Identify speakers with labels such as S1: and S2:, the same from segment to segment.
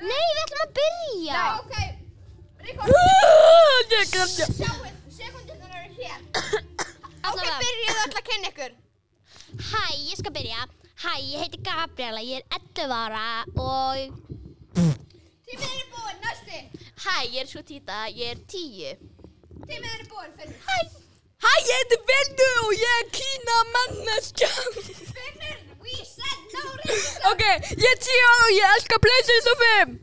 S1: Nei, við ætlum að byrja.
S2: Já, ok. Ríkard,
S3: Ég glemdi.
S2: sjáu, sekundunar eru hér. Ok, byrjuðu öll að kynna ykkur.
S1: Hæ, ég skal byrja. Hæ, ég heiti Gabriela, ég er 11 ára og...
S2: Tímið er búinn, næsti.
S3: Hæ, ég er svo títa, ég er tíu.
S2: Tímið er búinn, Finnur.
S3: Hæ. Hæ, ég heiti Finnur og ég er kína manneskja.
S2: Finnur, we said no racism.
S3: ok, ég er tíu ára og ég elskar PlayStation 5.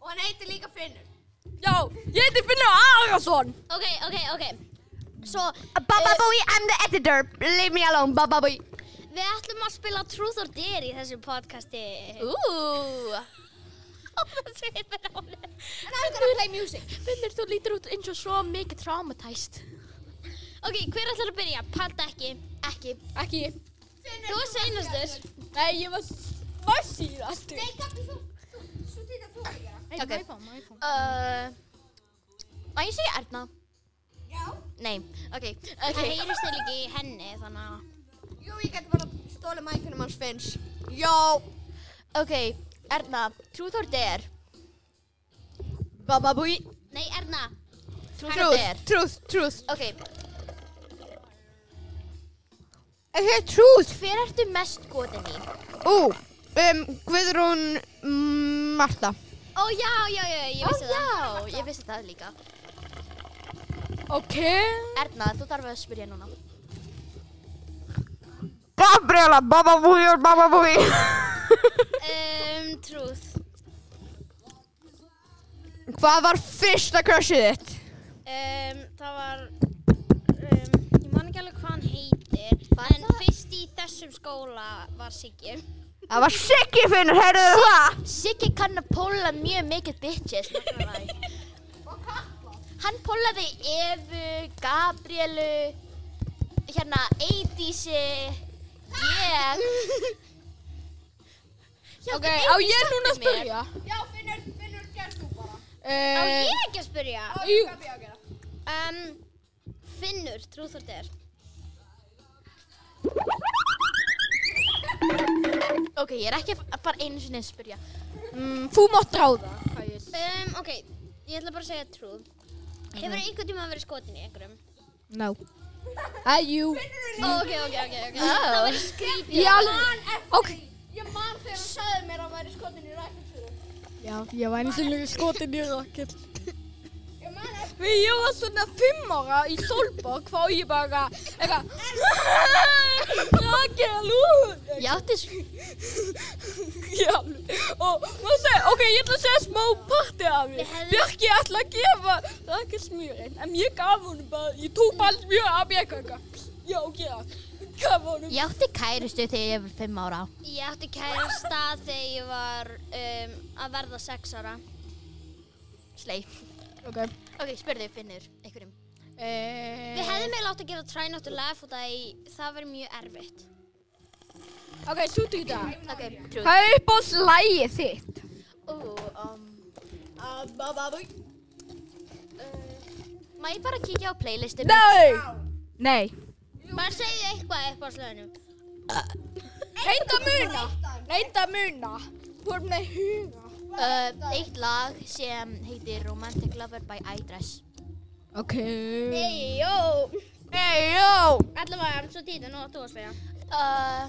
S2: Og hann heitir líka Finnur.
S3: Já, ég heiti Finnur Arason.
S1: Ok, ok, ok. Svo,
S2: Baba Booey, I'm the editor. Leave me alone, Baba Booey.
S1: við ætlum að spila Truth or Dare í þessu podcasti.
S3: Ú.
S1: Svipur á henni.
S2: And I'm gonna play music.
S3: Finnur, þú lítur út eins og svo mikið traumatæst.
S1: Ok, hver ætlar að byrja? Palda ekki.
S3: Ekki. Ekki.
S1: Þú var seinastur.
S3: Nei, ég var, var síðastur.
S2: Nei, Gabi, þú, þú, svo títa þú að gera.
S3: Ok. Uh, má ég segja Erna?
S2: Já.
S3: Nei, ok.
S1: Það
S3: Ok.
S1: heyrist þig líka í henni, þannig að...
S2: Jú, ég geti bara stólið mækunum hans Finns.
S3: Já. Ok, Erna, truth or dare?
S2: Baba Booey.
S1: Nei, Erna.
S3: Truth or dare?
S2: truth, truth.
S3: Ok,
S2: Er það truth?
S3: hver ertu mest gotin í?
S2: Ú, um, Guðrún Marta.
S1: Ó, já, já, já, ég vissi það.
S3: já, ég vissi það líka.
S4: Ok.
S3: Erna, þú þarf að spyrja núna.
S2: Gabriela, Baba Booey og Baba Booey.
S1: Um, truth.
S2: Hvað var fyrsta crushið þitt?
S1: Um, það var... Um, ég man ekki alveg hvað hann heitir. En fyrst í þessum skóla var Siggi.
S2: Það var Siggi Finnur, heyrðu það?
S3: Siggi kann að póla mjög mikið bitches. Hann pólaði Evu, Gabrielu, hérna Eidísi, ég. Já,
S4: Ok, á ég núna að spyrja?
S2: Já, Finnur, Finnur, gerð þú bara.
S1: Á
S4: Uh,
S1: ég ekki að spyrja?
S4: jú.
S2: Gabi að gera.
S1: Um, Finnur, or dare.
S3: Ok, ég er ekki að fara einu sinni að spyrja.
S4: mm, þú mátt ráða.
S1: Um, ok, ég ætla bara að segja truth. Hefur einhvern tíma verið skotin í einhverjum?
S4: No. Að jú.
S1: Ok, ok, ok, ok.
S3: Oh.
S1: Það verður skrítið.
S4: Ég alveg. Ok.
S2: Ég man þegar hann sagði mér að væri skotin í rækjumsöðu.
S4: Já, ég var einu sinni skotin í Rakel.
S2: Ég
S4: var svona fimm ára í Solborg þá ég bara eitthvað Rakel, ú
S3: Ég átti svo...
S4: Og maður segi, ok, ég ætla að segja smá parti af því. Björki ætla að gefa Rakel smjörinn, en ég gaf honum bara, ég tók bara smjör af eitthvað. Já, ok, gaf honum.
S3: Ég átti kærustu þegar ég var fimm ára.
S1: Ég átti kærasta þegar ég var um, að verða sex ára.
S3: Slei.
S4: Ok.
S3: Ok, spurðu Finnur, einhverjum.
S4: Eh,
S1: Við hefðum eiginlega átt að gera try not to laugh út að það verður mjög erfitt.
S4: Ok, svo til þetta.
S3: Ok, trú.
S4: Hvað er upp á slægið þitt?
S3: Ú, um,
S2: Baba Booey.
S3: má ég bara kíkja á playlistu
S4: Nei! Nei.
S1: Bara segðu eitthvað upp á slöðunum.
S4: Reynda að muna. Reynda að muna. Þú er með huga.
S3: Uh, eitt lag sem heitir Romantic Lover by iDress.
S4: Ok.
S1: Hey, jó!
S2: Hey, yo!
S1: Allavega, svo títa, nú áttu að spyrja.
S3: Uh,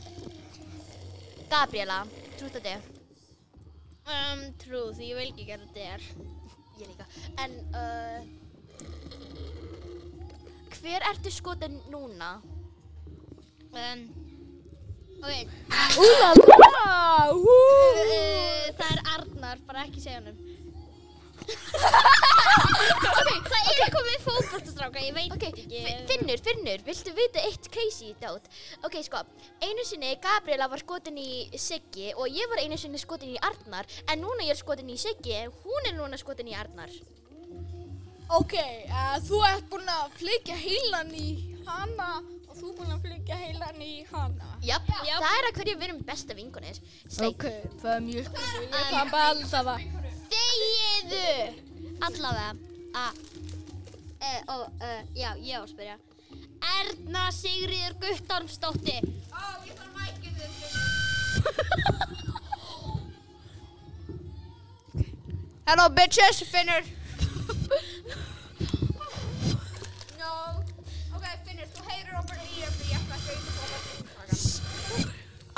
S3: Gabriela, truth or dare?
S1: Um, truth, ég vil ekki gera þetta.
S3: Ég líka. En, uh, hver ertu skotin núna?
S1: Um, ok,
S4: Úlala! Hú!
S1: uh, það er Arnar, bara ekki segja hann okay, það er komið fótboltastráka, ég veit
S3: Ok,
S1: ekki.
S3: Fi- Finnur, Finnur, viltu vita eitt crazy dát? Ok, sko, einu sinni Gabriela var skotin í Siggi og ég var einu sinni skotin í Arnar en núna ég er skotin í Siggi en hún er núna skotin í Arnar.
S4: Ok, uh, þú ert búinn að flytja heilan í hana þú búinn að flytja heilan í hana.
S3: Jáp, það er að hverju við erum besta vinkonir. Steik.
S4: það er mjög skil. Ég kann bara alls að.
S1: Þegiðu! Allavega, að, uh, ó, uh, já, ég á að spyrja. Erna Sigriður Guttormsdóttir.
S2: Ó, ég þarf mækið þið. Hello bitches, Finnur.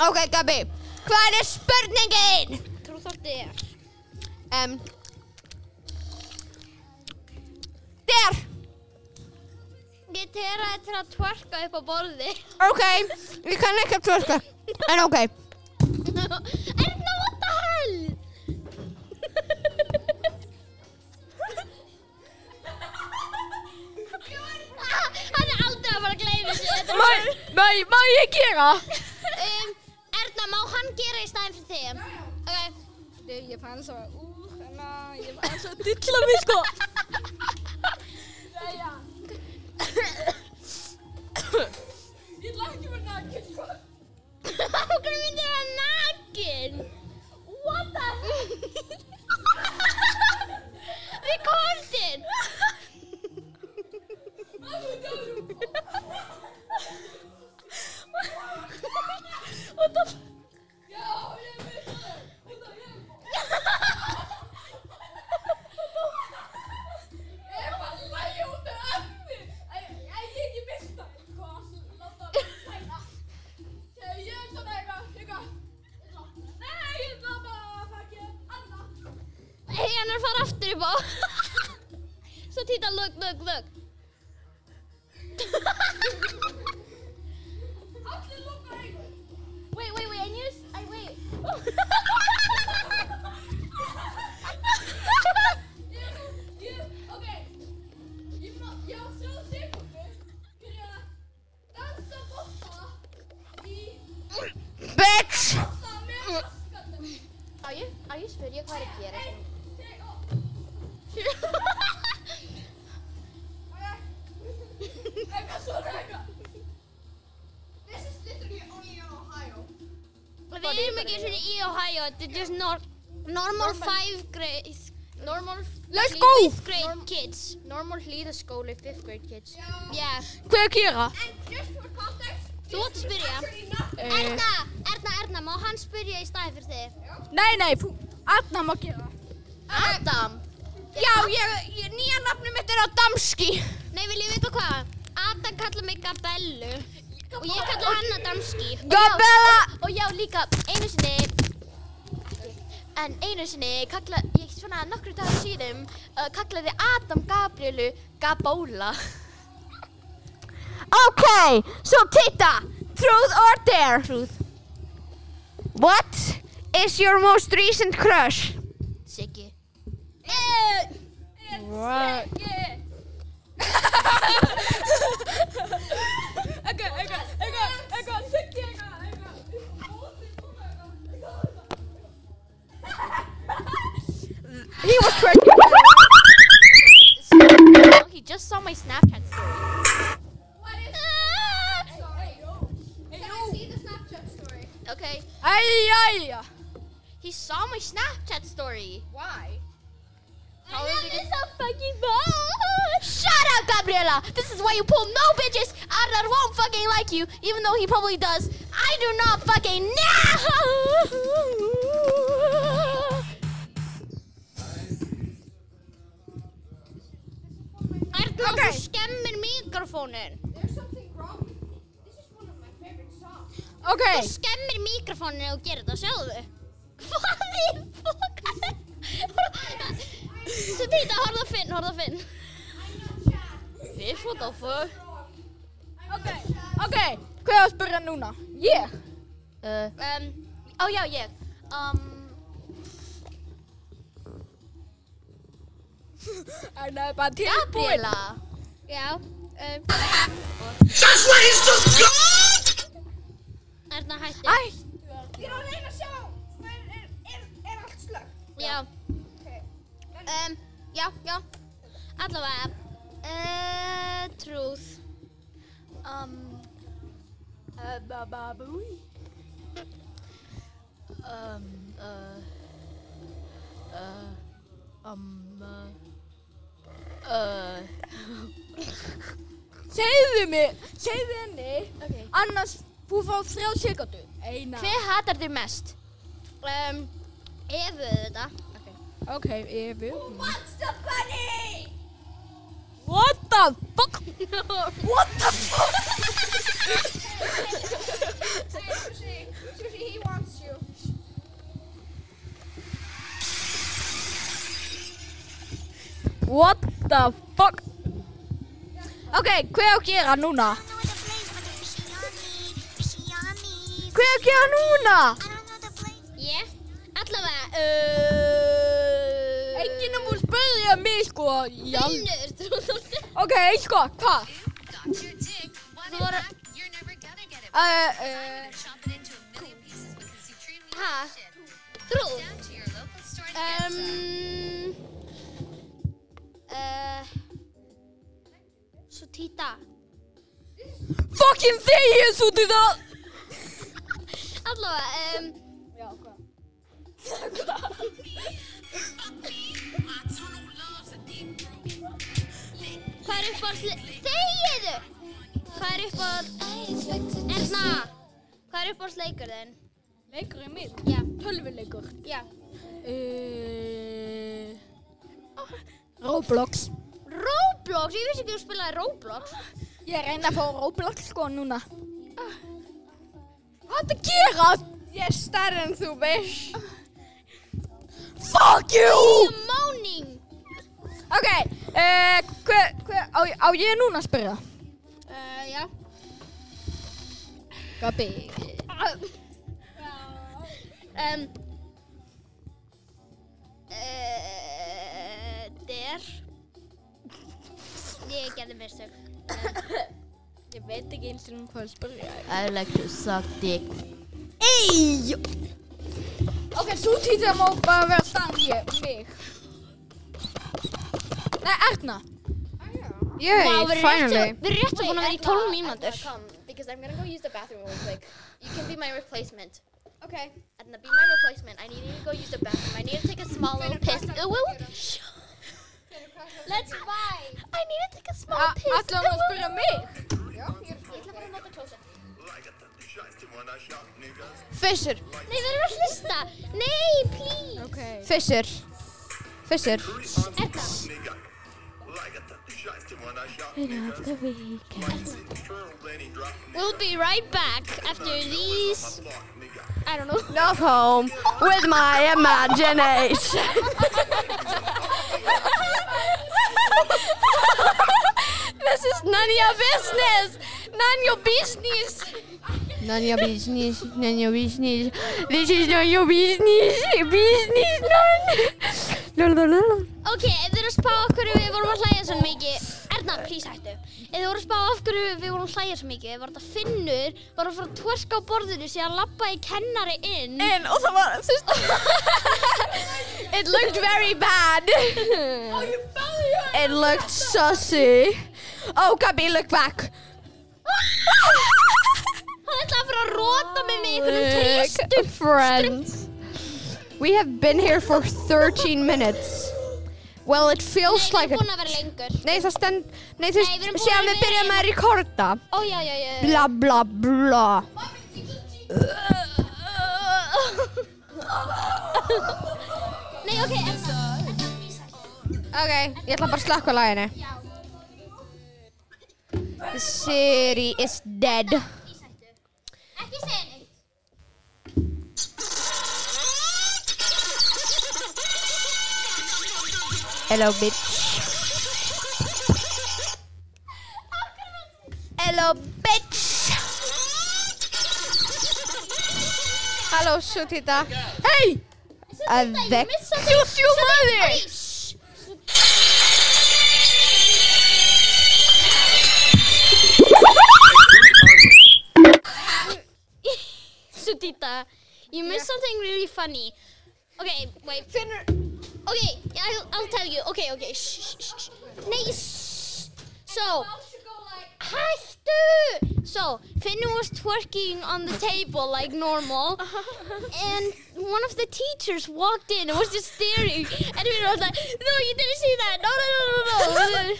S4: Ok,
S2: Gabi. Hvað er spurningin?
S1: Trúð or dare?
S2: Um, der.
S1: Ég teraði til að twerka upp á borði.
S2: Ok, ég kann ekki að tverka. En ok.
S1: að að sig. Þetta er
S4: Má, ég gera?
S1: Um, Erna, má hann gera í staðin fyrir þig? Ok.
S4: Nei, ég fann svo úr hérna, ég fann svo að dilla mig sko. Jæja. Ég ætla ekki að vera nakið sko.
S1: Okkur myndir það nakin. What the hell? Rekordin.
S4: Já, ég veit það. Út af ég. Ég var að lægja út af efni. Æ, æ, ég ekki veist það. Hvað, láta mig læna. Ég ég er svona eitthvað, eitthvað. Nei, ég ætla bara að fækja annað.
S1: Hei, hann er að fara aftur upp á. Svo týta, look, look, look.
S4: Allir lúka augun.
S3: Wait, wait, wait, I need to, I wait. Er
S1: just nor normal five grade,
S3: Normal,
S2: Let's go.
S1: fifth grade kids.
S3: normal hlýðaskóli, 5th grade kids.
S1: Yeah.
S2: Hvað að gera?
S4: And just for context,
S1: Þú átt að spyrja.
S4: not.
S1: Erna, Erna, Erna, má hann spyrja í staði fyrir þig?
S4: Nei, nei, Adna má gera.
S3: Adam!
S2: Já, ég, ég, nýja nafnum mitt er Adamski.
S1: Nei, vil ég vita hvað? Adam kalla mig Gabellu og ég kalla hann Adamski.
S2: Gabella.
S3: Og já, líka, einu sinni, en einu sinni, kalla, ég svona nokkru dagar síðum, uh, kallaði Adam Gabrielu Gabóla.
S2: Okay, so Tita, truth or dare? Truth. What is your most recent crush?
S3: Siggi.
S2: What?
S4: Yeah. Eitthvað, eitthvað,
S2: He was twerking.
S3: He just saw my Snapchat story.
S4: What is Sorry. Hey, Can I see the Snapchat story?
S3: Okay,
S4: Æjæja.
S3: he saw my Snapchat story.
S4: Why?
S3: Probably because a fucking ball. Shut up, Gabriela. This is why you pull no bitches out that won't fucking like you, even though he probably does. I do not fucking know.
S4: songs.
S2: Okay.
S1: Þú skemmir mikrofónin og gerir þetta, sjáðu. Hvað er fokkan? Svo týta, horfðu að finn, horfðu að finn.
S3: Fish, what the fuck?
S4: Ok, ok. Hvað er að spyrja núna? Ég?
S3: Uh,
S1: Um,
S3: oh, já, ég. Um,
S4: Það er bara tilbúin.
S3: Gabriela.
S1: já. Um, Erna hætti.
S4: Æ. Ég er að reyna að sjá. Er, er, er, er allt slögt?
S1: Já.
S4: Ok.
S1: Um, já, já. Allavega. Uh, truth.
S3: Um,
S4: Uh, ba, ba, búi.
S3: um, uh, uh, um, uh, uh,
S4: Segðu mig, segðu henni.
S3: ok.
S4: Annars, þú fá þrjá sekundu. Eina.
S3: Hver hatar þig mest?
S1: Um, efu þetta.
S4: Ok, yfir.
S5: What's the funny?
S4: What the fuck?
S5: What the fuck? Sushi, Sushi, he wants you.
S4: What the fuck? Ok, hvað á að gera núna? Hvað á að gera núna?
S1: Ég? Allavega, uh...
S4: Enginn er múið að spyrja mig sko.
S1: Finnur.
S4: Ok, sko, hvað?
S1: Þú voru,
S4: Uh, uh,
S1: ha? Trúð? Um... Uh... Svo týta.
S4: fucking þegið svo það.
S1: Allavega, um... Hvað er upp á Þegiðu! Hvað er upp á Erna Hvað er upp á leikur þinn?
S4: Leikurinn minn?
S1: Já,
S4: Tölvuleikur.
S1: já
S4: Uh, Roblox.
S1: Roblox, ég vissi ekki að þú spilaði Roblox
S4: Ég reyna að fá Roblox sko núna. Hvað er það að gera?
S2: Ég er stærri en þú veist.
S4: Fuck you!
S1: Máning
S4: Ok, uh, hver, hver, á, á ég núna að spyrja?
S1: uh, Já
S4: Gabi.
S1: um, uh, Der Ég gerði mistök
S4: Ég veit ekki eins og hvað að spyrja.
S3: I like to suck dick.
S4: Ey! Ok, þú týttir má bara vera stann ég, mig. Nei, Erna.
S2: Yay, finally.
S1: við erum rétt að búin að vera í 12 mínútur
S3: because I'm gonna go use the bathroom real quick. You can be my replacement.
S4: Okay.
S3: Edna, be my replacement. I need to go use the bathroom. I need to take a small little piss. Oh, well,
S1: Let's buy
S3: I need to take a small
S4: A-
S3: piss.
S4: Ætlar hún að spyrja mig?
S3: Ég ætla bara að nota klósett.
S2: Fisher,
S1: Nei, við erum að hlusta Nei, please
S4: Okay.
S2: Fisher, Fisher.
S1: Erna We'll be right back after these I don't know
S2: Not home with my imagination. this is none of your business. None of your business. Your business. None of your business. This is none of your business. Lalalala.
S1: Ok, ef þið eru að spá okkur við vorum að hlæja svo mikið Erna, please hættu Ef þið voru að spá okkur við vorum að hlæja svo mikið var þetta Finnur var að fara að twerka á borðinu síðan lappaði kennari inn
S2: En og það var, þú veist, it looked very bad. it looked sussy. Oh, Gabi, look back. Look, friends. We have been here for 13 minutes. Well, it feels
S1: Nei,
S2: like
S1: við
S2: a...
S1: erum búin að vera lengur
S2: Nei, það stend... Nei, þú
S1: Nei, við
S2: veist, séðan við
S1: í-
S2: að rekorda.
S1: Ó, já, já, já
S2: Bla, bla, bla.
S1: Nei, ok, Erna
S2: Ok, ég ætla bara að slakka laginu. The city is dead. Hello, bitch. Hello, bitch. Halló, svo tita. Hei! Avec Tjútjú maður!
S1: Sudita, you missed something really funny. Okay, wait. Okay, I'll, I'll tell you. Okay, okay. Shh, shh, shh. Nei, shh. So, hættu! So, Finnur was twerking on the table like normal, uh-huh. and one of the teachers walked in and was just staring, and Finnur was like, "No, you didn't see that. No, no, no, no, no."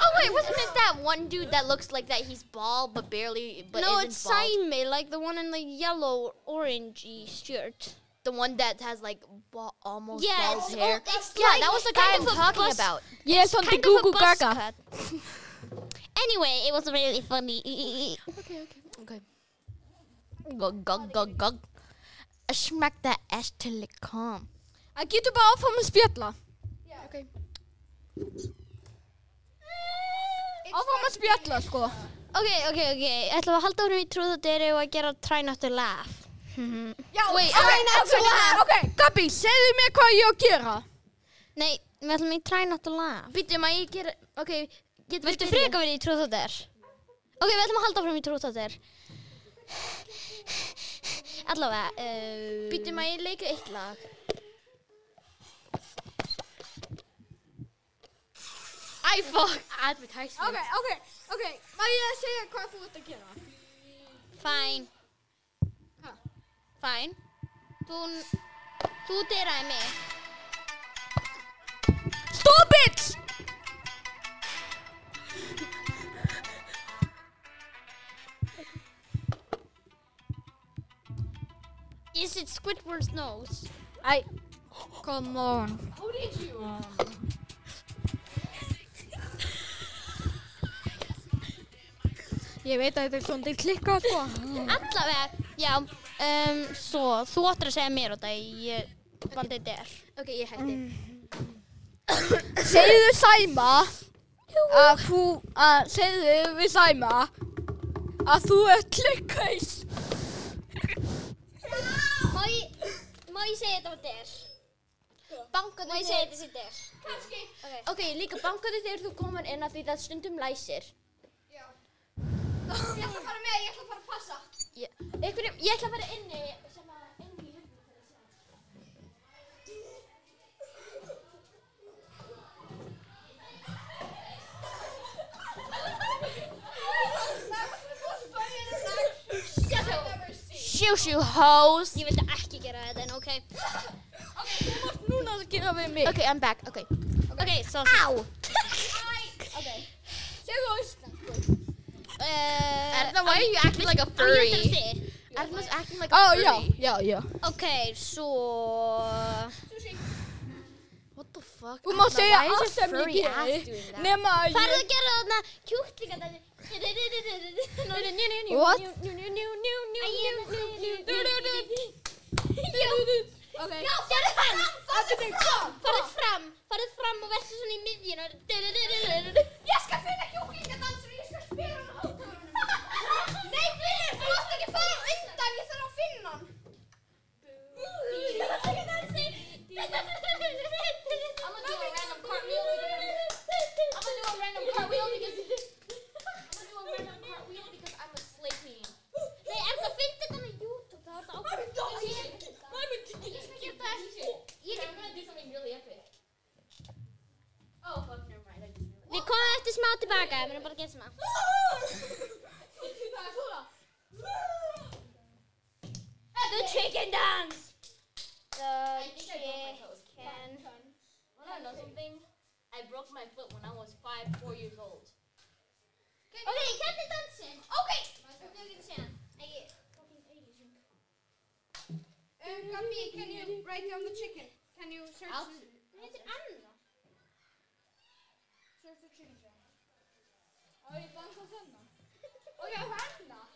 S3: Oh wait, wasn't it that one dude that looks like that? He's bald but barely. But
S1: no,
S3: isn't
S1: it's
S3: bald?
S1: Saime, like the one in the yellow orangey shirt.
S3: The one that has like ba- almost
S1: Yeah,
S3: bald
S1: it's,
S3: hair.
S1: oh, it's
S3: yeah,
S1: like
S3: that was the guy
S1: kind
S3: I'm
S1: of
S3: talking
S1: buzz-
S3: about.
S4: Ég svona
S1: kind
S4: til
S1: of a
S4: Gaga.
S1: Anyway, it was really funny.
S3: Okay. Okay, okay. Gug, gug, gug, gug. Smack that ass till it come.
S4: Það getur bara áfram að spjalla.
S3: Okay.
S4: Áfram að spjalla, sko.
S1: Ok, ok, ok. Ætlum við að halda árum í Truth or Dare og að gera Try Not to Laugh.
S4: Já,
S3: Wait,
S4: ok,
S3: okay,
S4: ok, ok, Gabi, segðu mér hvað ég á að gera.
S1: Nei, við ætlum í Try Not to Laugh.
S3: Býttu, maður ég gera... Ok, getur
S1: Viltu freka verið í Dare? Ok, við ætlum að halda áfram í Dare. Allavega, uh,
S3: Býttu, maður ég leika eitt lag. Æ, fuck. Advertisement.
S4: Ok, ok, ok, má ég að segja hvað þú ert að gera?
S1: Fine. Fine. Þú, þú dyraði mig.
S4: Stop it!
S1: Is it Squidward's nose?
S4: Æ, come on. Ég veit að þetta er svona til klikka, sko.
S1: Allavega, já, um, svo, þú áttir að segja mér þetta, ég valdi dyr.
S3: Ok, ég hætti.
S4: Segðu Sæma að þú, að segðu við Sæma að þú ert klikkhaus.
S1: Má ég, má ég segja þetta var dyr?
S3: Bankaðu
S1: Má ég segja þetta sé dyr?
S5: Kannski.
S3: Ok, líka bankaðu þegar þú komar inn af því það stundum læsir.
S5: Já. Ég ætla að fara með, ég ætla að fara að passa.
S3: Ég, einhverjum, ég ætla að fara inni sem að inni í hurðinni. Shoo shoo hoes.
S1: Ég vildi ekki gera þetta, en ok.
S4: Núna að gera við mig.
S3: Okay, I'm back. Okay.
S1: Ok, svo,
S3: Ow.
S4: Segðu á Ísland.
S1: Uh,
S3: Erna, why are you acting like a furry?
S1: eftir að þið?
S3: Erna's acting like a
S4: Ó,
S3: furry.
S4: já, já, já.
S1: Ok, svo...
S3: What the fuck?
S4: Þú má segja allt sem ég
S3: furry ass
S4: geri.
S3: doing that?
S4: Nema að ég...
S1: að gera þarna kjúklinga þetta.
S4: What?
S1: Já, farðu fram. Farðu fram. Farðu fram. Og verður svona í miðjuna.
S5: Ég skal finna kjúklingadansur og ég skal spila Ekki fara á undan, ég þarf að finna hann.
S1: I'm
S5: gonna do a random cartwheel
S1: I'm
S5: gonna do a random cartwheel because-
S1: I'm gonna do a random cartwheel because I'm a queen. Nei, er það finnst þetta á YouTube? Það er það ákveð. Ég skal gera það ekki. Ég
S3: I'm gonna do something really epic. Oh fuck, never mind.
S1: Við komum eftir smá tilbaka, við erum bara að gera smá.
S5: Það er svona.
S1: The chicken dance! The
S3: I think I broke my toes.
S1: chicken...
S3: Wanna know something? I broke my foot when I was five, four years old.
S1: Ok, hvernig dansin?
S5: Ok.
S1: Þú getur séð. Ekki, fucking Asian.
S5: Um, Gabi, can you write down the chicken? Can you search
S3: I'll-
S5: the,
S1: Hún heitir Anna.
S5: search the chicken sound? Á ég dansa þennan? Og ég hérna.
S1: Ok, ok,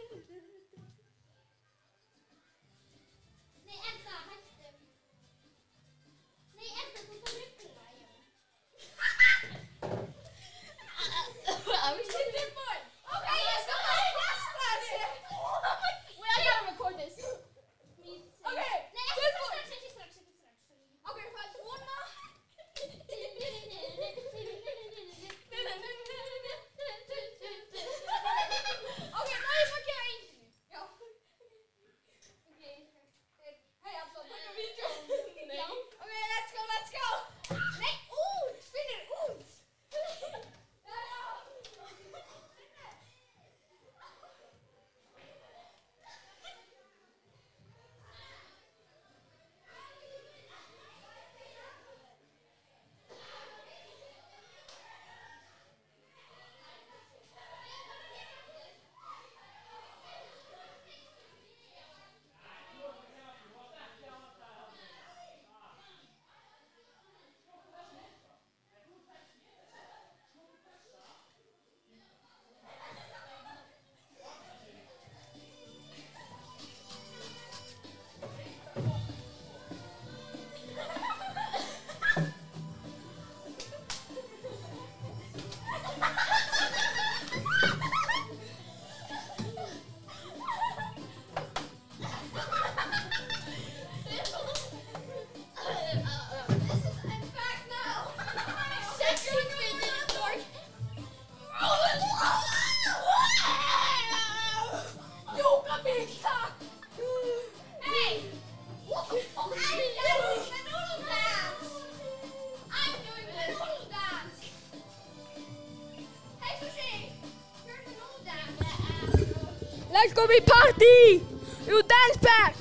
S2: Welcome to party! You dance back!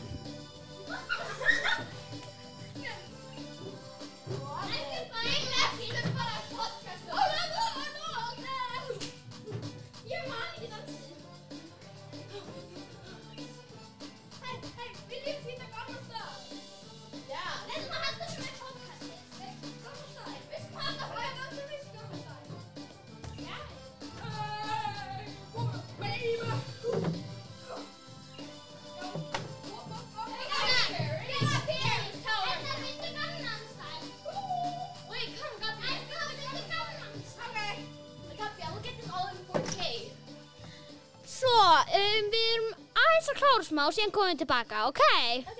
S6: smá, síðan komum við tilbaka, ok?
S1: Ok.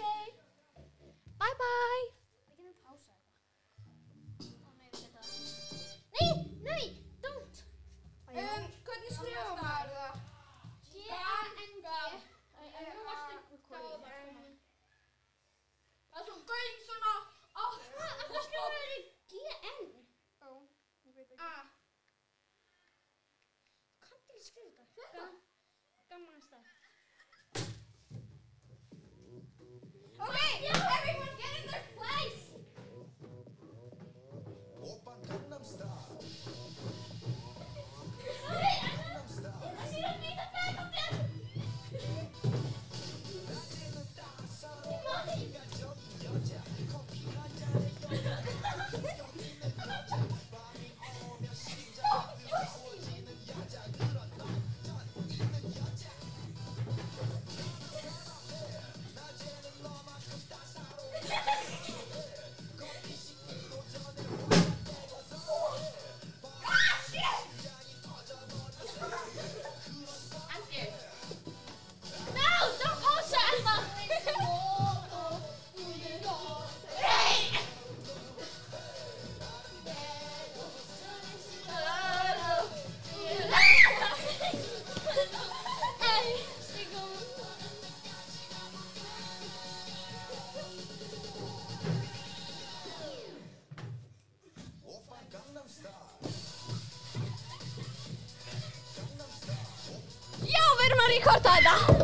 S1: Cortada.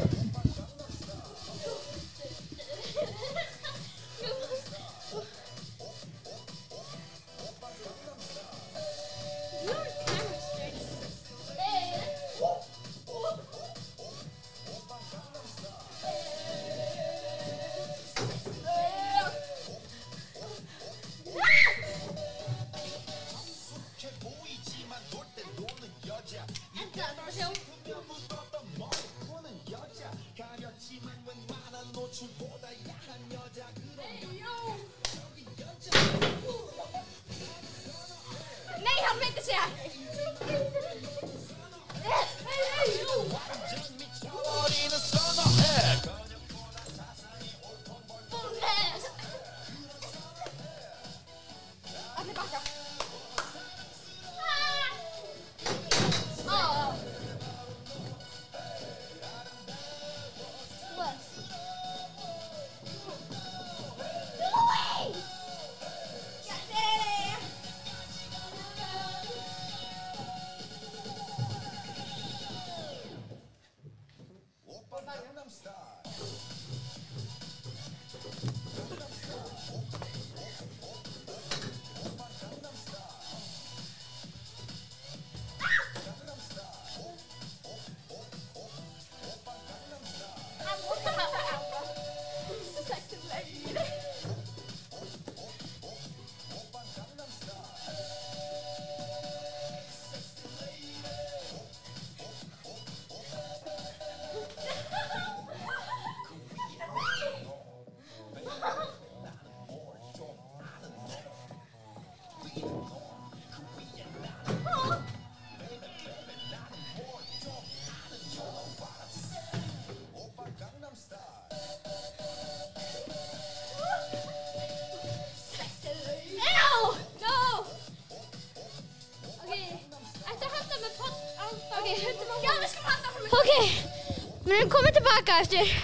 S1: Tilbaka eftir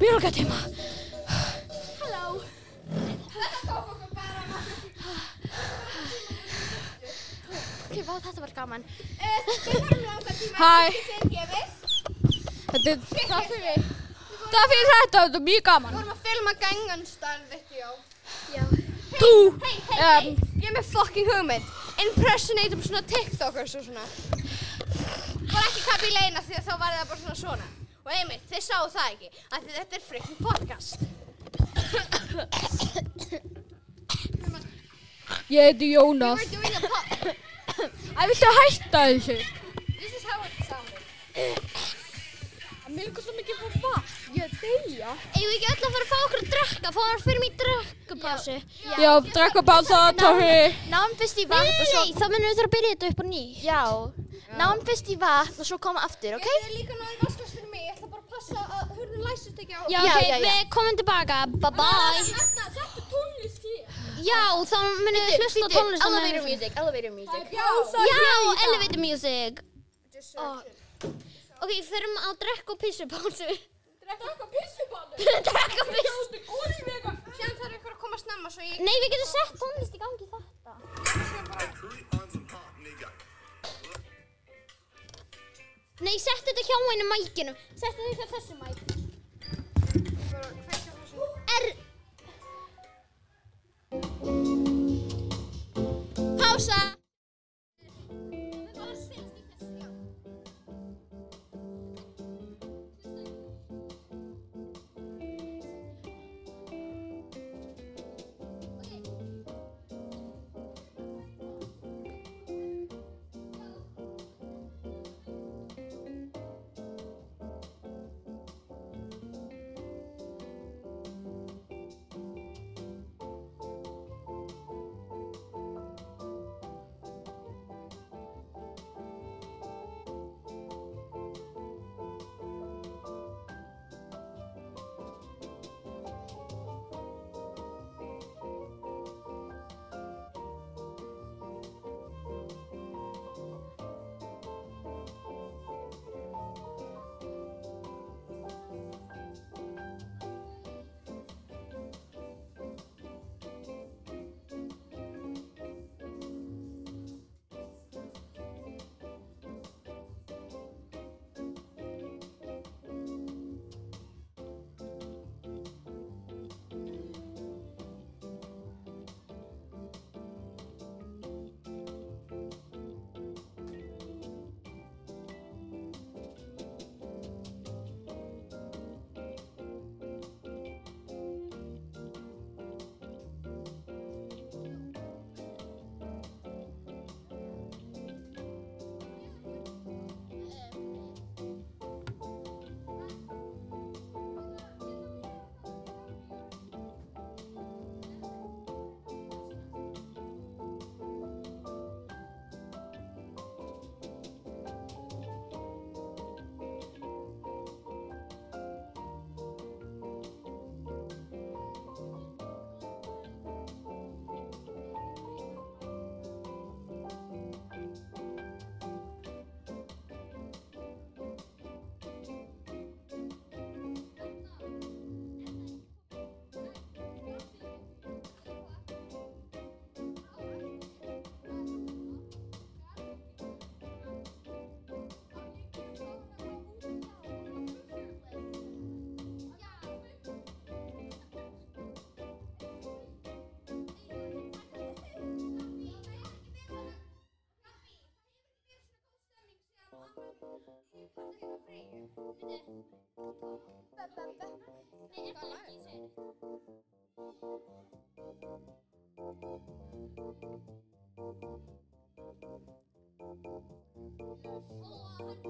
S1: mjög langa tíma.
S3: Halló. Ok, vá, þetta var gaman.
S4: Hæ.
S5: gefið.
S4: Þetta er, það fyrir, það fyrir þetta, þetta er mjög gaman.
S2: Við vorum að filma Gangnam Style video.
S3: Já.
S4: Þú,
S2: hey,
S4: um,
S2: hey, ég er með fucking hugmynd. Impersonatum svona TikTokers og svona. Bara ekki kappi í leina því að þá var það bara svona svona. Og einmitt, þið sáu það ekki, því þetta er freaking podcast.
S4: ég heiti Jónas.
S2: We're doing a pod.
S4: Æ, viltu hætta þessu?
S2: This is how it sounded.
S4: Það milgur svo mikið fyrir vatn. Ég er deyja.
S1: Eigum við ekki öll að fara að fá okkur að drekka? Fá hann fyrir mig drekkupásu?
S4: Já, drekka pása, Tóri.
S3: Náum fyrst í vatn og svo...
S1: nei, þá munum við þurfa að byrja þetta upp á ný.
S3: Já. Náum fyrst í vatn og svo koma aftur, ok?
S2: Ég er líka náðu vaskast fyrir hurðin læsist ekki á.
S1: Já,
S3: Já,
S1: ok,
S3: já, já.
S1: við komum tilbaka. Bye bye.
S5: Þetta, þetta er tónlist hér.
S1: Já, þá munum við hlusta á tónlist. á meðan
S3: Elevator
S1: við-
S3: music, elevator music.
S5: Já,
S1: Já, elevator music. Ok, förum á drekk og pissupásu.
S5: Drekka eitthvað pissuballu.
S1: drekk og piss.
S5: Er góð í vega.
S2: Síðan þarf ykkur að koma snemma svo ég...
S1: Nei, við getum sett tónlist í gangi í þetta. Nei, sett þetta hjá einu mækinu. Sett þetta hjá þessu mæk.
S2: bara kveikja á þessu.
S1: Er...
S2: Pása!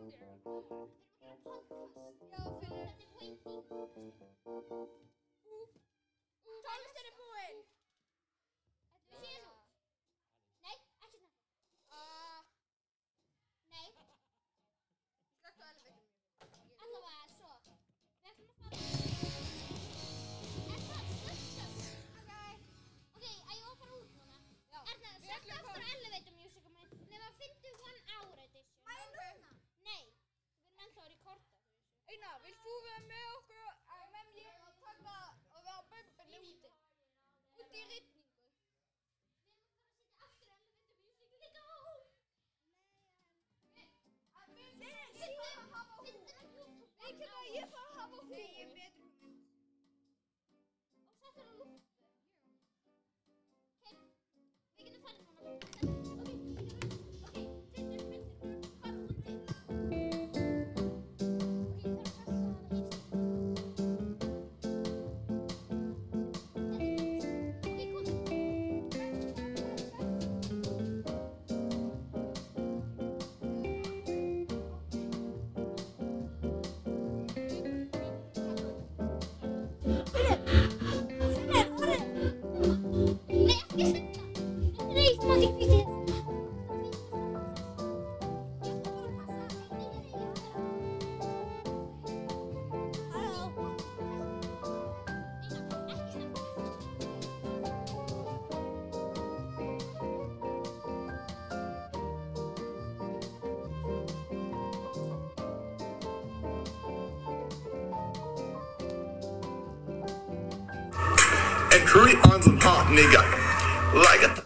S1: Thomas didn't búinn!
S4: Curry on the hot nigga. Like
S1: a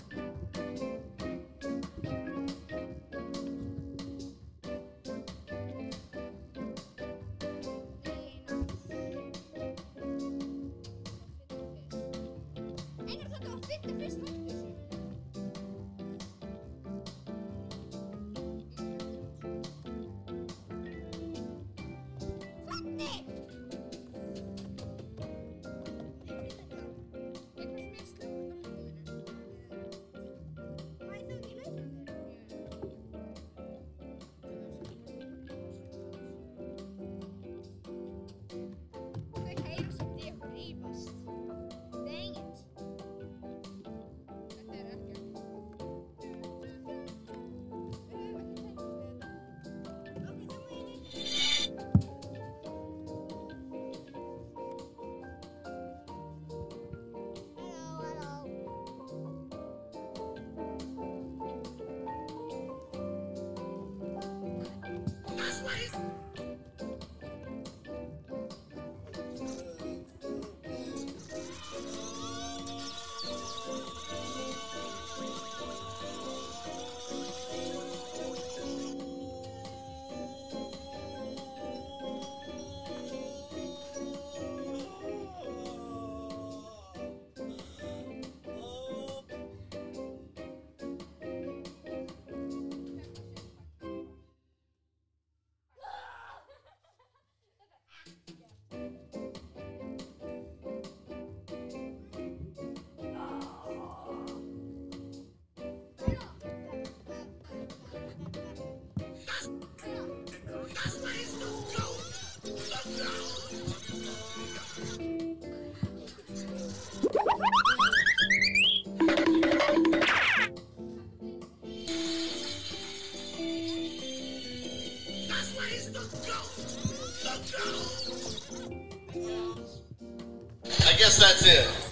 S4: I guess that's it.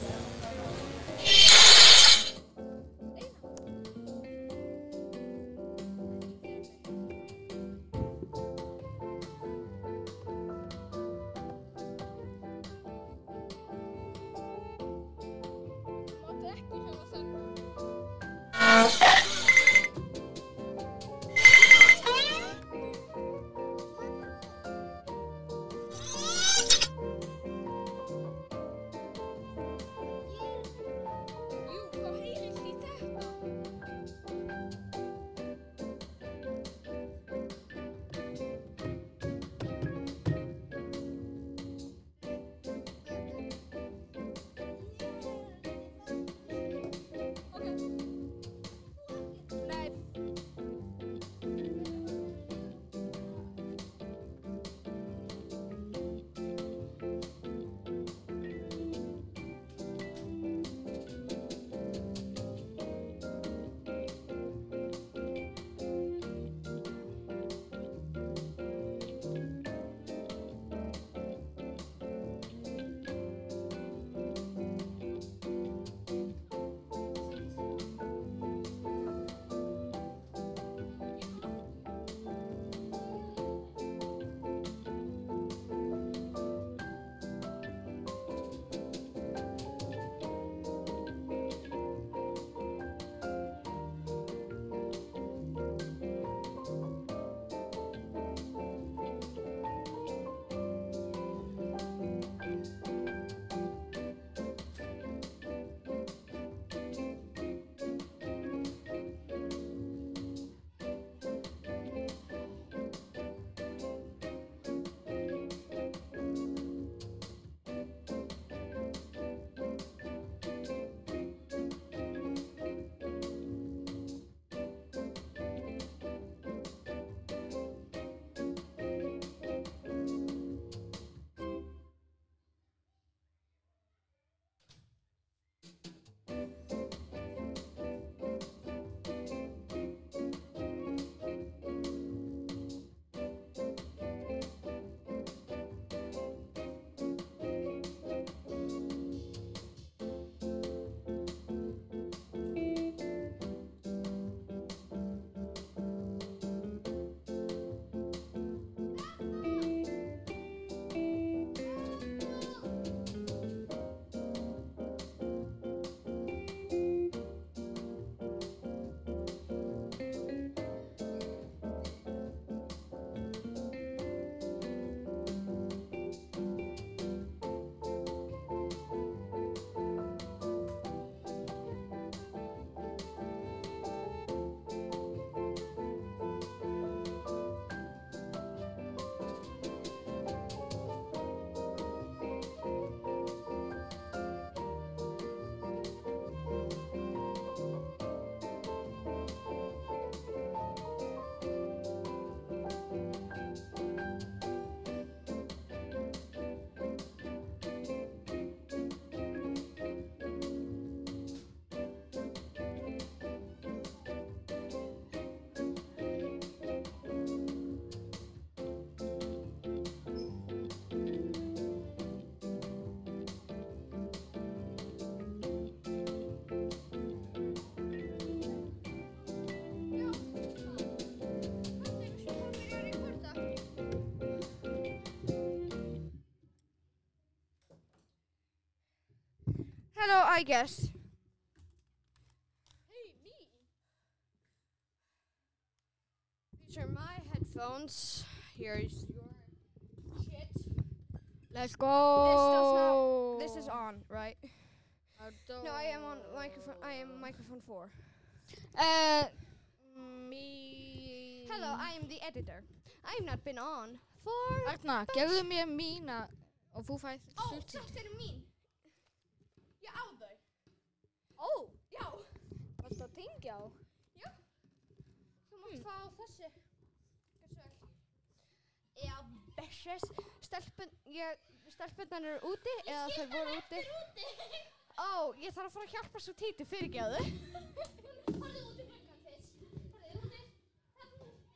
S2: Hello, I guess.
S5: Hey, me.
S2: These are my headphones. Here's your shit.
S4: Let's go.
S2: This is on, right?
S4: I don't
S2: No, I am on microphone. I am microphone four.
S4: Uh, me.
S2: Hello, I am the editor. I have not been on for.
S4: Arna, gefðu mér mína og þú fæð
S2: Ó,
S4: hluti.
S2: þetta eru mín.
S4: Að
S2: fara að hjálpa svo títu fyrirgjáðu.
S1: Farðu út í gluggan fyrst. Farðu út í. Þarna úti.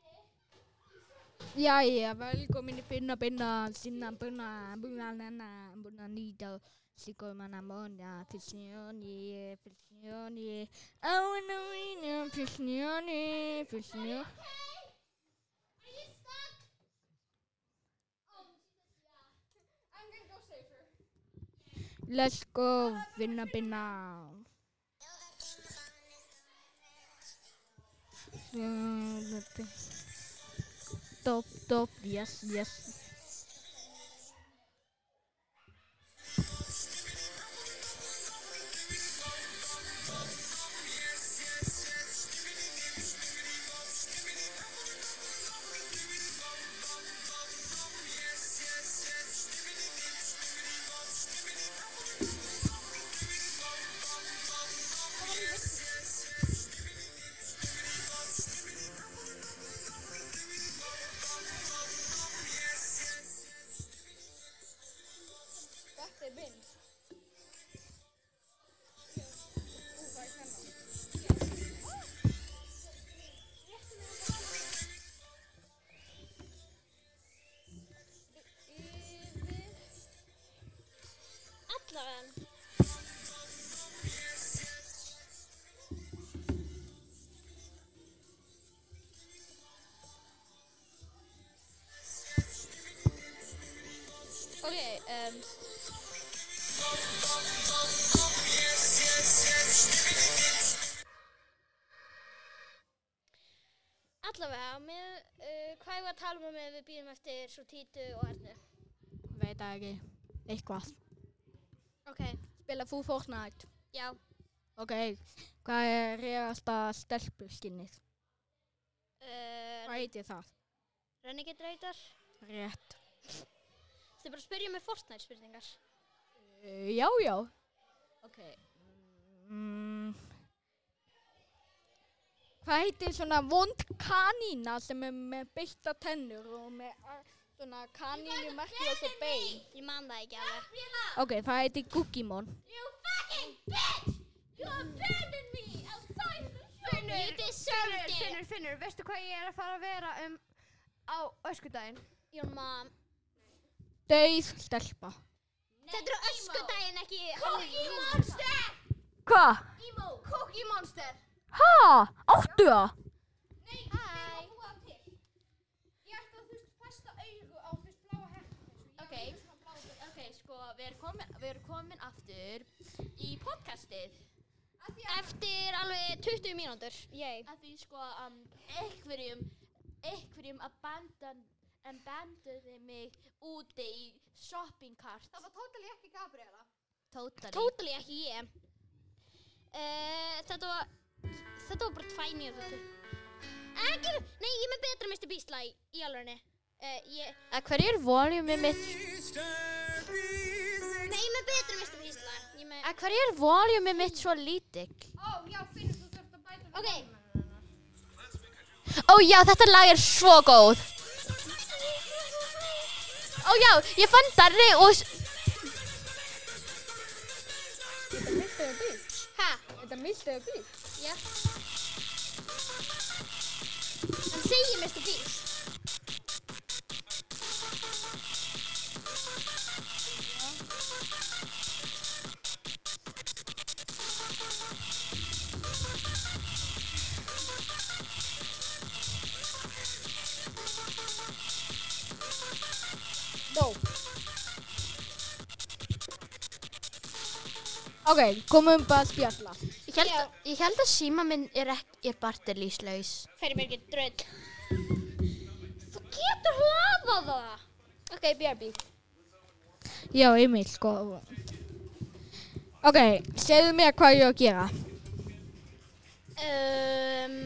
S4: Jæja, velkomin í finna binna, sinna bunna, bunna nanna, bunna nýta, sliko manna mona, fyrstnjóni, fyrstnjóni, ána mínu, fyrstnjóni, fyrstnjóni. Let's go, finna binna. Stop, stop, yes, yes.
S1: Allavega, með, uh, hvað er að tala um með við býðum eftir svo títu og ernu?
S4: Veit það ekki. Eitthvað.
S1: Ok,
S4: Spila þú Fortnite?
S1: já.
S4: Ok, hvað er reyðasta stelpuskinnið?
S1: Uh,
S4: Hvað heitir það?
S1: Renegade Raider.
S4: Rétt.
S1: Þið bara að spyrja með Fortnite spurningar.
S4: Uh, já, já. Ok. Mm. Hvað heitir svona vond kanína sem er með beitta tennur og með svona kanínu merki á þessu bein?
S1: Ég man það ekki alveg.
S4: Ok, það heitir Gugimon.
S1: You fucking bitch! You abandoned me outside the show! You deserved
S2: Finnur,
S1: it!
S2: Finnur, Finnur, veistu hvað ég er að fara að vera um á öskudaginn?
S1: Your mom.
S4: Dauð stelpa.
S1: Þetta er öskudaginn ekki... Cookie Monster!
S4: Hvað?
S1: Emo!
S2: Cookie Monster!
S4: Ha? Áttu það?
S2: Nei,
S1: Hæ.
S2: ég er að búa það til. Ég ætti að þú veist festa augu á veist bláa hertu.
S3: ok, ok, sko, við erum komin, við erum komin aftur í podcastið.
S1: Eftir alveg 20 mínútur. Yay.
S3: Að því, sko, um, einhverjum, einhverjum abandon, abandonði mig úti í shoppingkart.
S2: Það var totally ekki Gabriela.
S3: Totally.
S1: Totally ekki ég. Uh, þetta var... Þetta var bara tvæ mínútur. Ekki... Nei, ég er með betra Mr. Beast lag í alvegni. Uh, ég...
S3: Að hverju er voljumið mitt?
S1: Nei, ég er með betra Mr. Beast lag. Er með...
S3: Að hverju er voljumið mitt svo lítill?
S2: Ó, já, Finnur, þú þurft að bæta við
S1: Ok.
S3: Ó já, þetta lag er svo góð. Ó já, ég fann Darri og... s-
S1: Ha?
S4: Þetta misti það bíl.
S1: Já. Hann segir Mr. Beast.
S4: Dó. Ok, komum bara að spjalla.
S3: Ég held, ég held að síma minn er, ek- er barterlýslaus.
S1: Fyrir mér ekki dröð. Þú getur hlaðað það. Ok, BRB.
S4: Já, Emil, sko. Ok, segðu mér hvað ég á að gera.
S1: Um,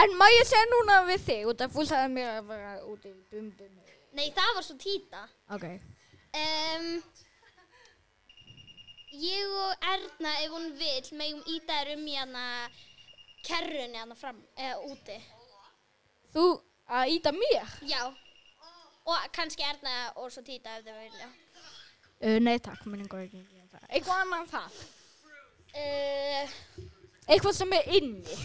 S4: En má ég segja núna við þig, út af þú sagði mér að vera út í bumbum.
S1: nei, það var svo títa.
S4: Ok.
S1: Um, ég og Erna, ef hún vil, megum íta þér um hana kerrunni hana fram, eða úti.
S4: Þú að íta mér?
S1: Já. Og kannski Erna og svo títa ef þau vilja.
S4: Uh, nei takk, minn einhver ekki. Eitthvað annan það.
S1: Uh,
S4: Eitthvað sem er inni.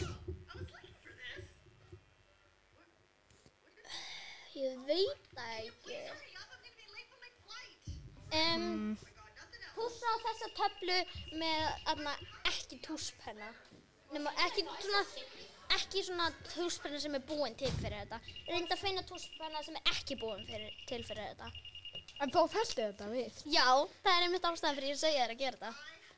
S1: ég veit það ekki. Um, Pússa á þessa töflu með aðna, ekki túspenna. Nefna, ekki svona, ekki svona túspenna sem er búin til fyrir þetta. Reynda að finna túspenna sem er ekki búin fyrir, til fyrir þetta.
S4: En þá festu þetta við.
S1: Já, það er einmitt ástæðan fyrir ég að segja þér að gera þetta.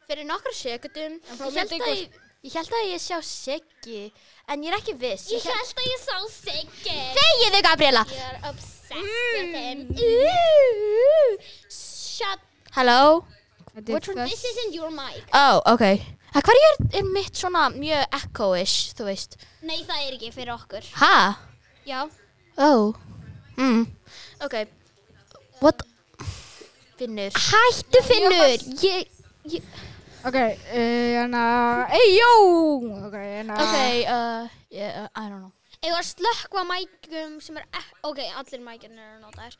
S3: Fyrir nokkra sekundum, ég held, að ég, ég held að ég sjá Siggi, en ég er ekki viss.
S1: Ég held að ég sá Siggi.
S3: Þegiðu, Gabriela!
S1: Ég er obsessed with him. Ooh, shut.
S3: Hello?
S4: Which one?
S1: This isn't your mic.
S3: Oh, ok. Það hverju er, er mitt svona mjög echo-ish, þú veist?
S1: Nei, það er ekki fyrir okkur.
S3: Ha?
S1: Já.
S3: Oh. Mm. Ok. What? Finnur.
S1: Hættu Finnur. Ég, ég,
S4: Ok, uh, hérna, ey, jó! Ok, hérna.
S3: Ok, uh, yeah, uh, I don't know.
S1: ég var að slökkva mækum sem er, ek- ok, allir mækjarnir eru notaðir.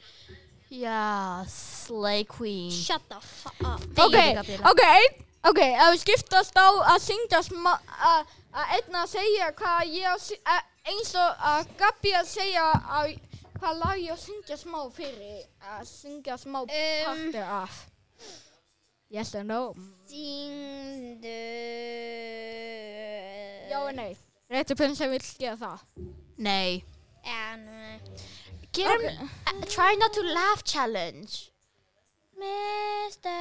S3: Já, Slay Queen.
S1: Shut the fuck up.
S4: Ok, ok, ok, ef við skiptast á að syngja smá, að að einn að segja hvað ég að, eins og að Gabi að segja að hvað lag ég að syngja smá fyrir, að syngja smá partur af. Yes or no?
S1: Sýndu.
S4: Já og nei. Réttu pinn sem vil gera það.
S3: Nei.
S1: En, nei.
S3: Gerum, uh, try not to laugh challenge.
S1: Mr.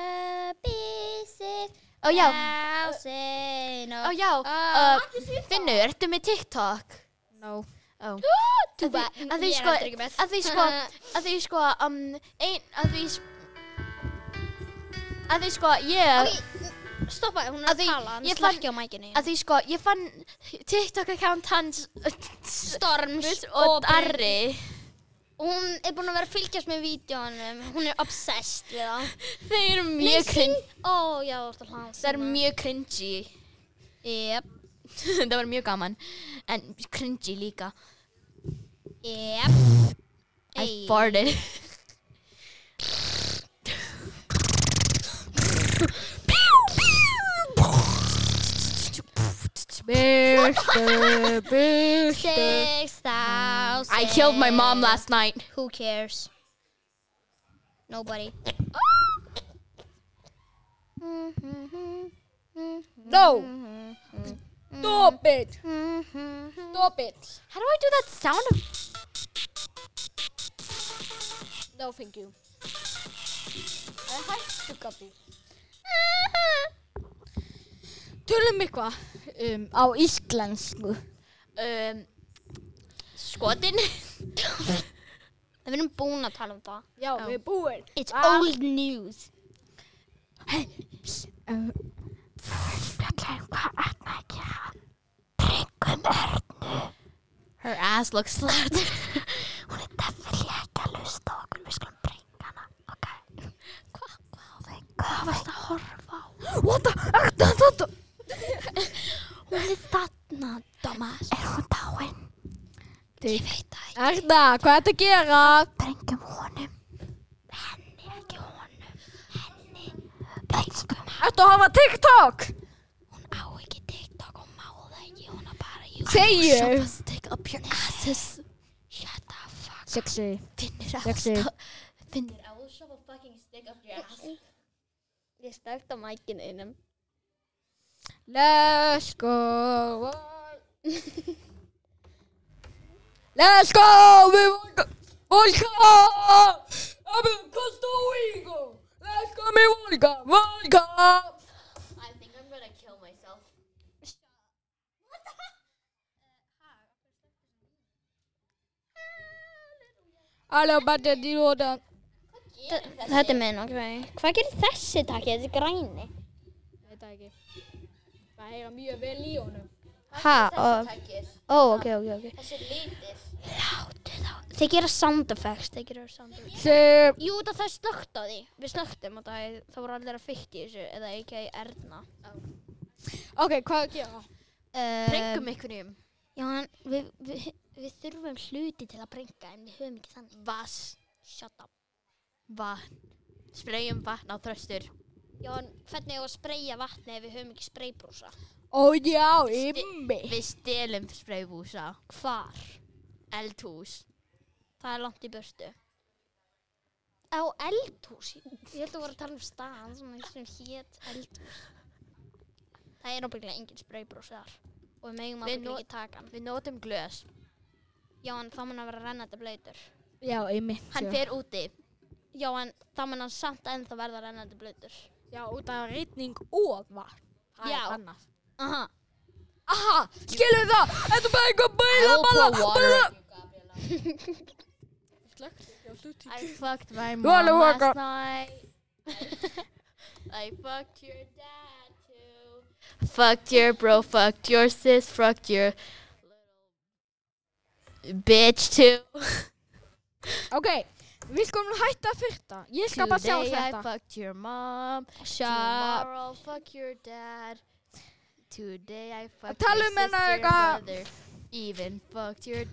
S1: Bísið.
S3: Ó já, ó já, Finnur, ertu með TikTok?
S4: No.
S3: Oh.
S1: Þú
S3: Að því, að því sko, að því sko, að því sko, um, ein, að því, að því sko, ég,
S1: Ok, stoppa, hún er
S3: Að
S1: tala, hann slekki á mækinu.
S3: að því sko, ég fann TikTok account hans
S1: Storms
S3: og Darri,
S1: Hún er búin að vera að fylgjast með vídjónum, hún er obsessed við það.
S3: þeir eru mjög
S1: að hlaða.
S3: það er mjög cringy,
S1: Jep,
S3: það var mjög gaman, en cringy líka,
S1: jep.
S3: I farted.
S4: Byrstu, byrstu.
S1: Six thousand.
S3: I killed my mom last night.
S1: Who cares? Nobody.
S4: No. Stop it. Stop it.
S3: How do I do that sound?
S4: No, thank you. En hættu, Gabi. Tölum eitthvað um, á íslensku.
S3: Um, skotin.
S1: Við erum búin að tala um það.
S4: Já, við erum búin.
S1: It's
S4: Ah.
S1: old news.
S4: Um,
S3: Her ass looks flat.
S4: What the? Ekta þetta?
S1: Hún er þarna, Thomas. Er hún dáin?
S4: Ég
S1: veit það ekki.
S4: Ekta, hvað er þetta að gera?
S1: Brengjum honum. Henni, ekki honum. Henni. Brengjum.
S4: Ertu að hafa TikTok?
S1: Hún á ekki TikTok og má það ekki. Hún er bara.
S4: Segju.
S3: Stick up your asses.
S1: Shut the fuck.
S4: Sexy.
S3: Finnur á
S4: Sexy.
S3: Finnur á shove a fucking stick up your ass.
S1: Ég stökt á mækinu einum.
S4: Let's go. Let's go. Við volka. Abim Costa Rico. Velkomin í Volga, Volga!
S3: I think I'm gonna kill myself.
S4: Halló, bætti að dýróta.
S1: Þetta er minn, ok. Hvað gerir þessi takki, þessi græni?
S4: Það ekki. Það heyra mjög vel í honum.
S1: Ha,
S3: Þessi
S1: og,
S3: takkir.
S1: ó, ok, ok, ok.
S3: Þessi litir.
S1: Láttu þá. Þeir gera sound effects, þeir gera sound effects.
S4: Sem,
S1: Jú, það það slögt á því. Við slögtum og það, það voru allir að fykta í þessu, eða ekki Erna.
S4: ok, hvað að gera?
S1: Uh,
S3: Brengum einhverjum.
S1: Já, en við, við, við þurfum hluti til að breyka, en við höfum ekki þannig.
S3: Vass.
S1: Shut up.
S3: Vatn. Spreyjum vatn á þröstur.
S1: Já, en hvernig er að spreyja vatni ef við höfum ekki spreybrúsa?
S4: Ó já, ymmi.
S3: Við stelum spraybúsa.
S1: Hvar?
S3: Eldhús.
S1: Það er langt í burtu. Á eldhús? Ég held að var að tala um stað sem, sem hét eldhús. Það er náttúrulega engin spreybrús þar. Og við megum að ekki taka hann.
S3: Við notum glös.
S1: Já, en þá mun að vera rennandi blöytur.
S4: Já, ymmi.
S3: Hann fer úti.
S1: Já, en þá mun hann samt ennþá verða rennandi blöytur.
S4: Já, út af reyning og vatn. Það
S1: Já.
S4: er annað.
S1: Aha.
S4: Aha, skilur það? Þetta er bara eitthvað
S3: I
S4: bæla,
S3: will
S4: bæla.
S3: I fucked my mom last night. I fucked your dad too. Fucked your bro, fucked your sis, fucked your little bitch too.
S4: Ok, við skulum hætta að fyrta. Ég skal bara sjá
S3: Today I
S4: þetta.
S3: fucked your mom. Tomorrow fuck your dad. Today I fucked your sister and brother. Even fucked your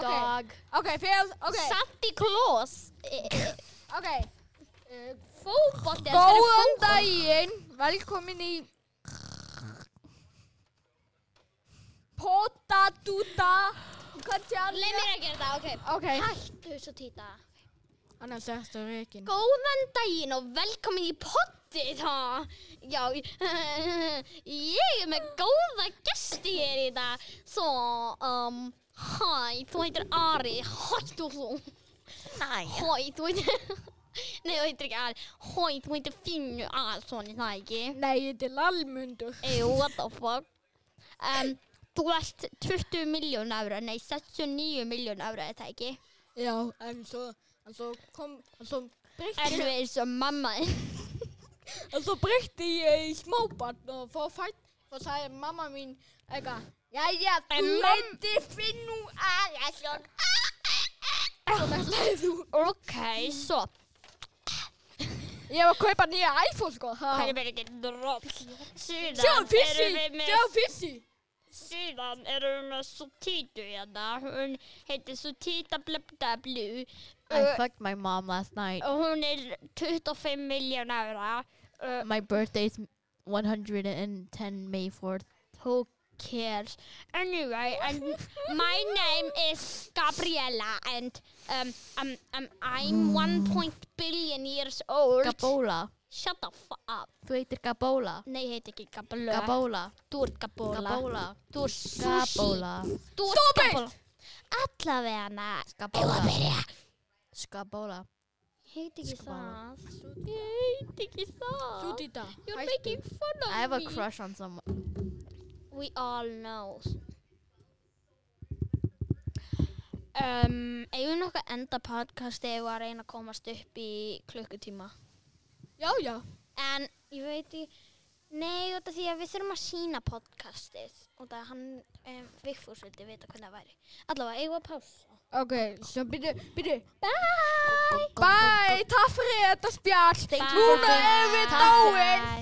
S3: dog.
S4: ok, fyrir, ok,
S1: Santa Claus.
S4: ok. Uh,
S1: Fótbolti.
S4: Góðan daginn, velkomin í Potatúta Katjan
S1: Leif mér að gera það, ok.
S4: Ok,
S1: Hættu svo týta.
S4: annars erstu reikin
S1: Góðan daginn og velkomin í pottið, ha? Já, ég er með góða gesti hér í dag. Svo, um, hæ, þú heitir Ari, hættu þú.
S3: Næ.
S1: Hæ, þú heitir, nei, þú heitir ekki Ari. Hæ, þú heitir Finnur Arsson, er það ekki?
S4: Nei, þetta er lalmundur
S1: Ew, what the fuck? Um, þú ert 20 miljón ára, nei, 69 miljón ára, það ekki?
S4: Já, en svo, en svo kom, en svo
S1: Erðu eins og mamma
S4: En svo breytti ég í smábarn og fór fætt og sagði mamma mín eitthvað Jæja, þú heitir Finnú Arason Svona hlæði þú
S1: Ok, svo.
S4: Ég var að kaupa nýja iPhone sko
S1: Það er verið ekki dropp. Síðan
S4: Sjá Fissi,
S1: erum við með,
S4: sjá Fissi
S1: síðan erum við með Sotito hérna. Hún heitir Sotita Blabda Blue.
S3: I
S1: Uh,
S3: fucked my mom last night.
S1: og hún er 25 miljón ára. Uh,
S3: My birthday's 110 May 4th.
S1: who cares? Anyway, and my name is Gabriella and um, um, um, I'm 1. billion years old.
S3: Gabola.
S1: Shut the fuck up.
S3: Þú heitir Gabola.
S1: Nei, ég heit ekki Gabola.
S3: Gabola.
S1: Þú ert Gabola.
S3: Gabola.
S1: Þú ert sushi.
S3: Gabola.
S1: Þú ert
S4: Stop it!
S1: Gabola. Allavega,
S3: Gabola. Skabola.
S1: ég heit ekki
S3: Skvala.
S1: það. Ég heit ekki það.
S4: Súdita
S1: You're making fun of
S3: I have a
S1: me.
S3: crush on someone.
S1: We all know. Um, eigum við nokkuð enda podcasti við að reyna að komast upp í klukkutíma?
S4: Já, já
S1: En ég veit í, nei, út af því að við þurfum að sína podcastið og það hann, um, Vigfús vildi vita hvernig það væri. Allavega, eigum við að pása.
S4: Ok, svo byrju, byrju
S1: Bye!
S4: Bye, takk fyrir þetta spjall
S1: Bye.
S4: Núna erum við
S1: Takk.
S4: dáin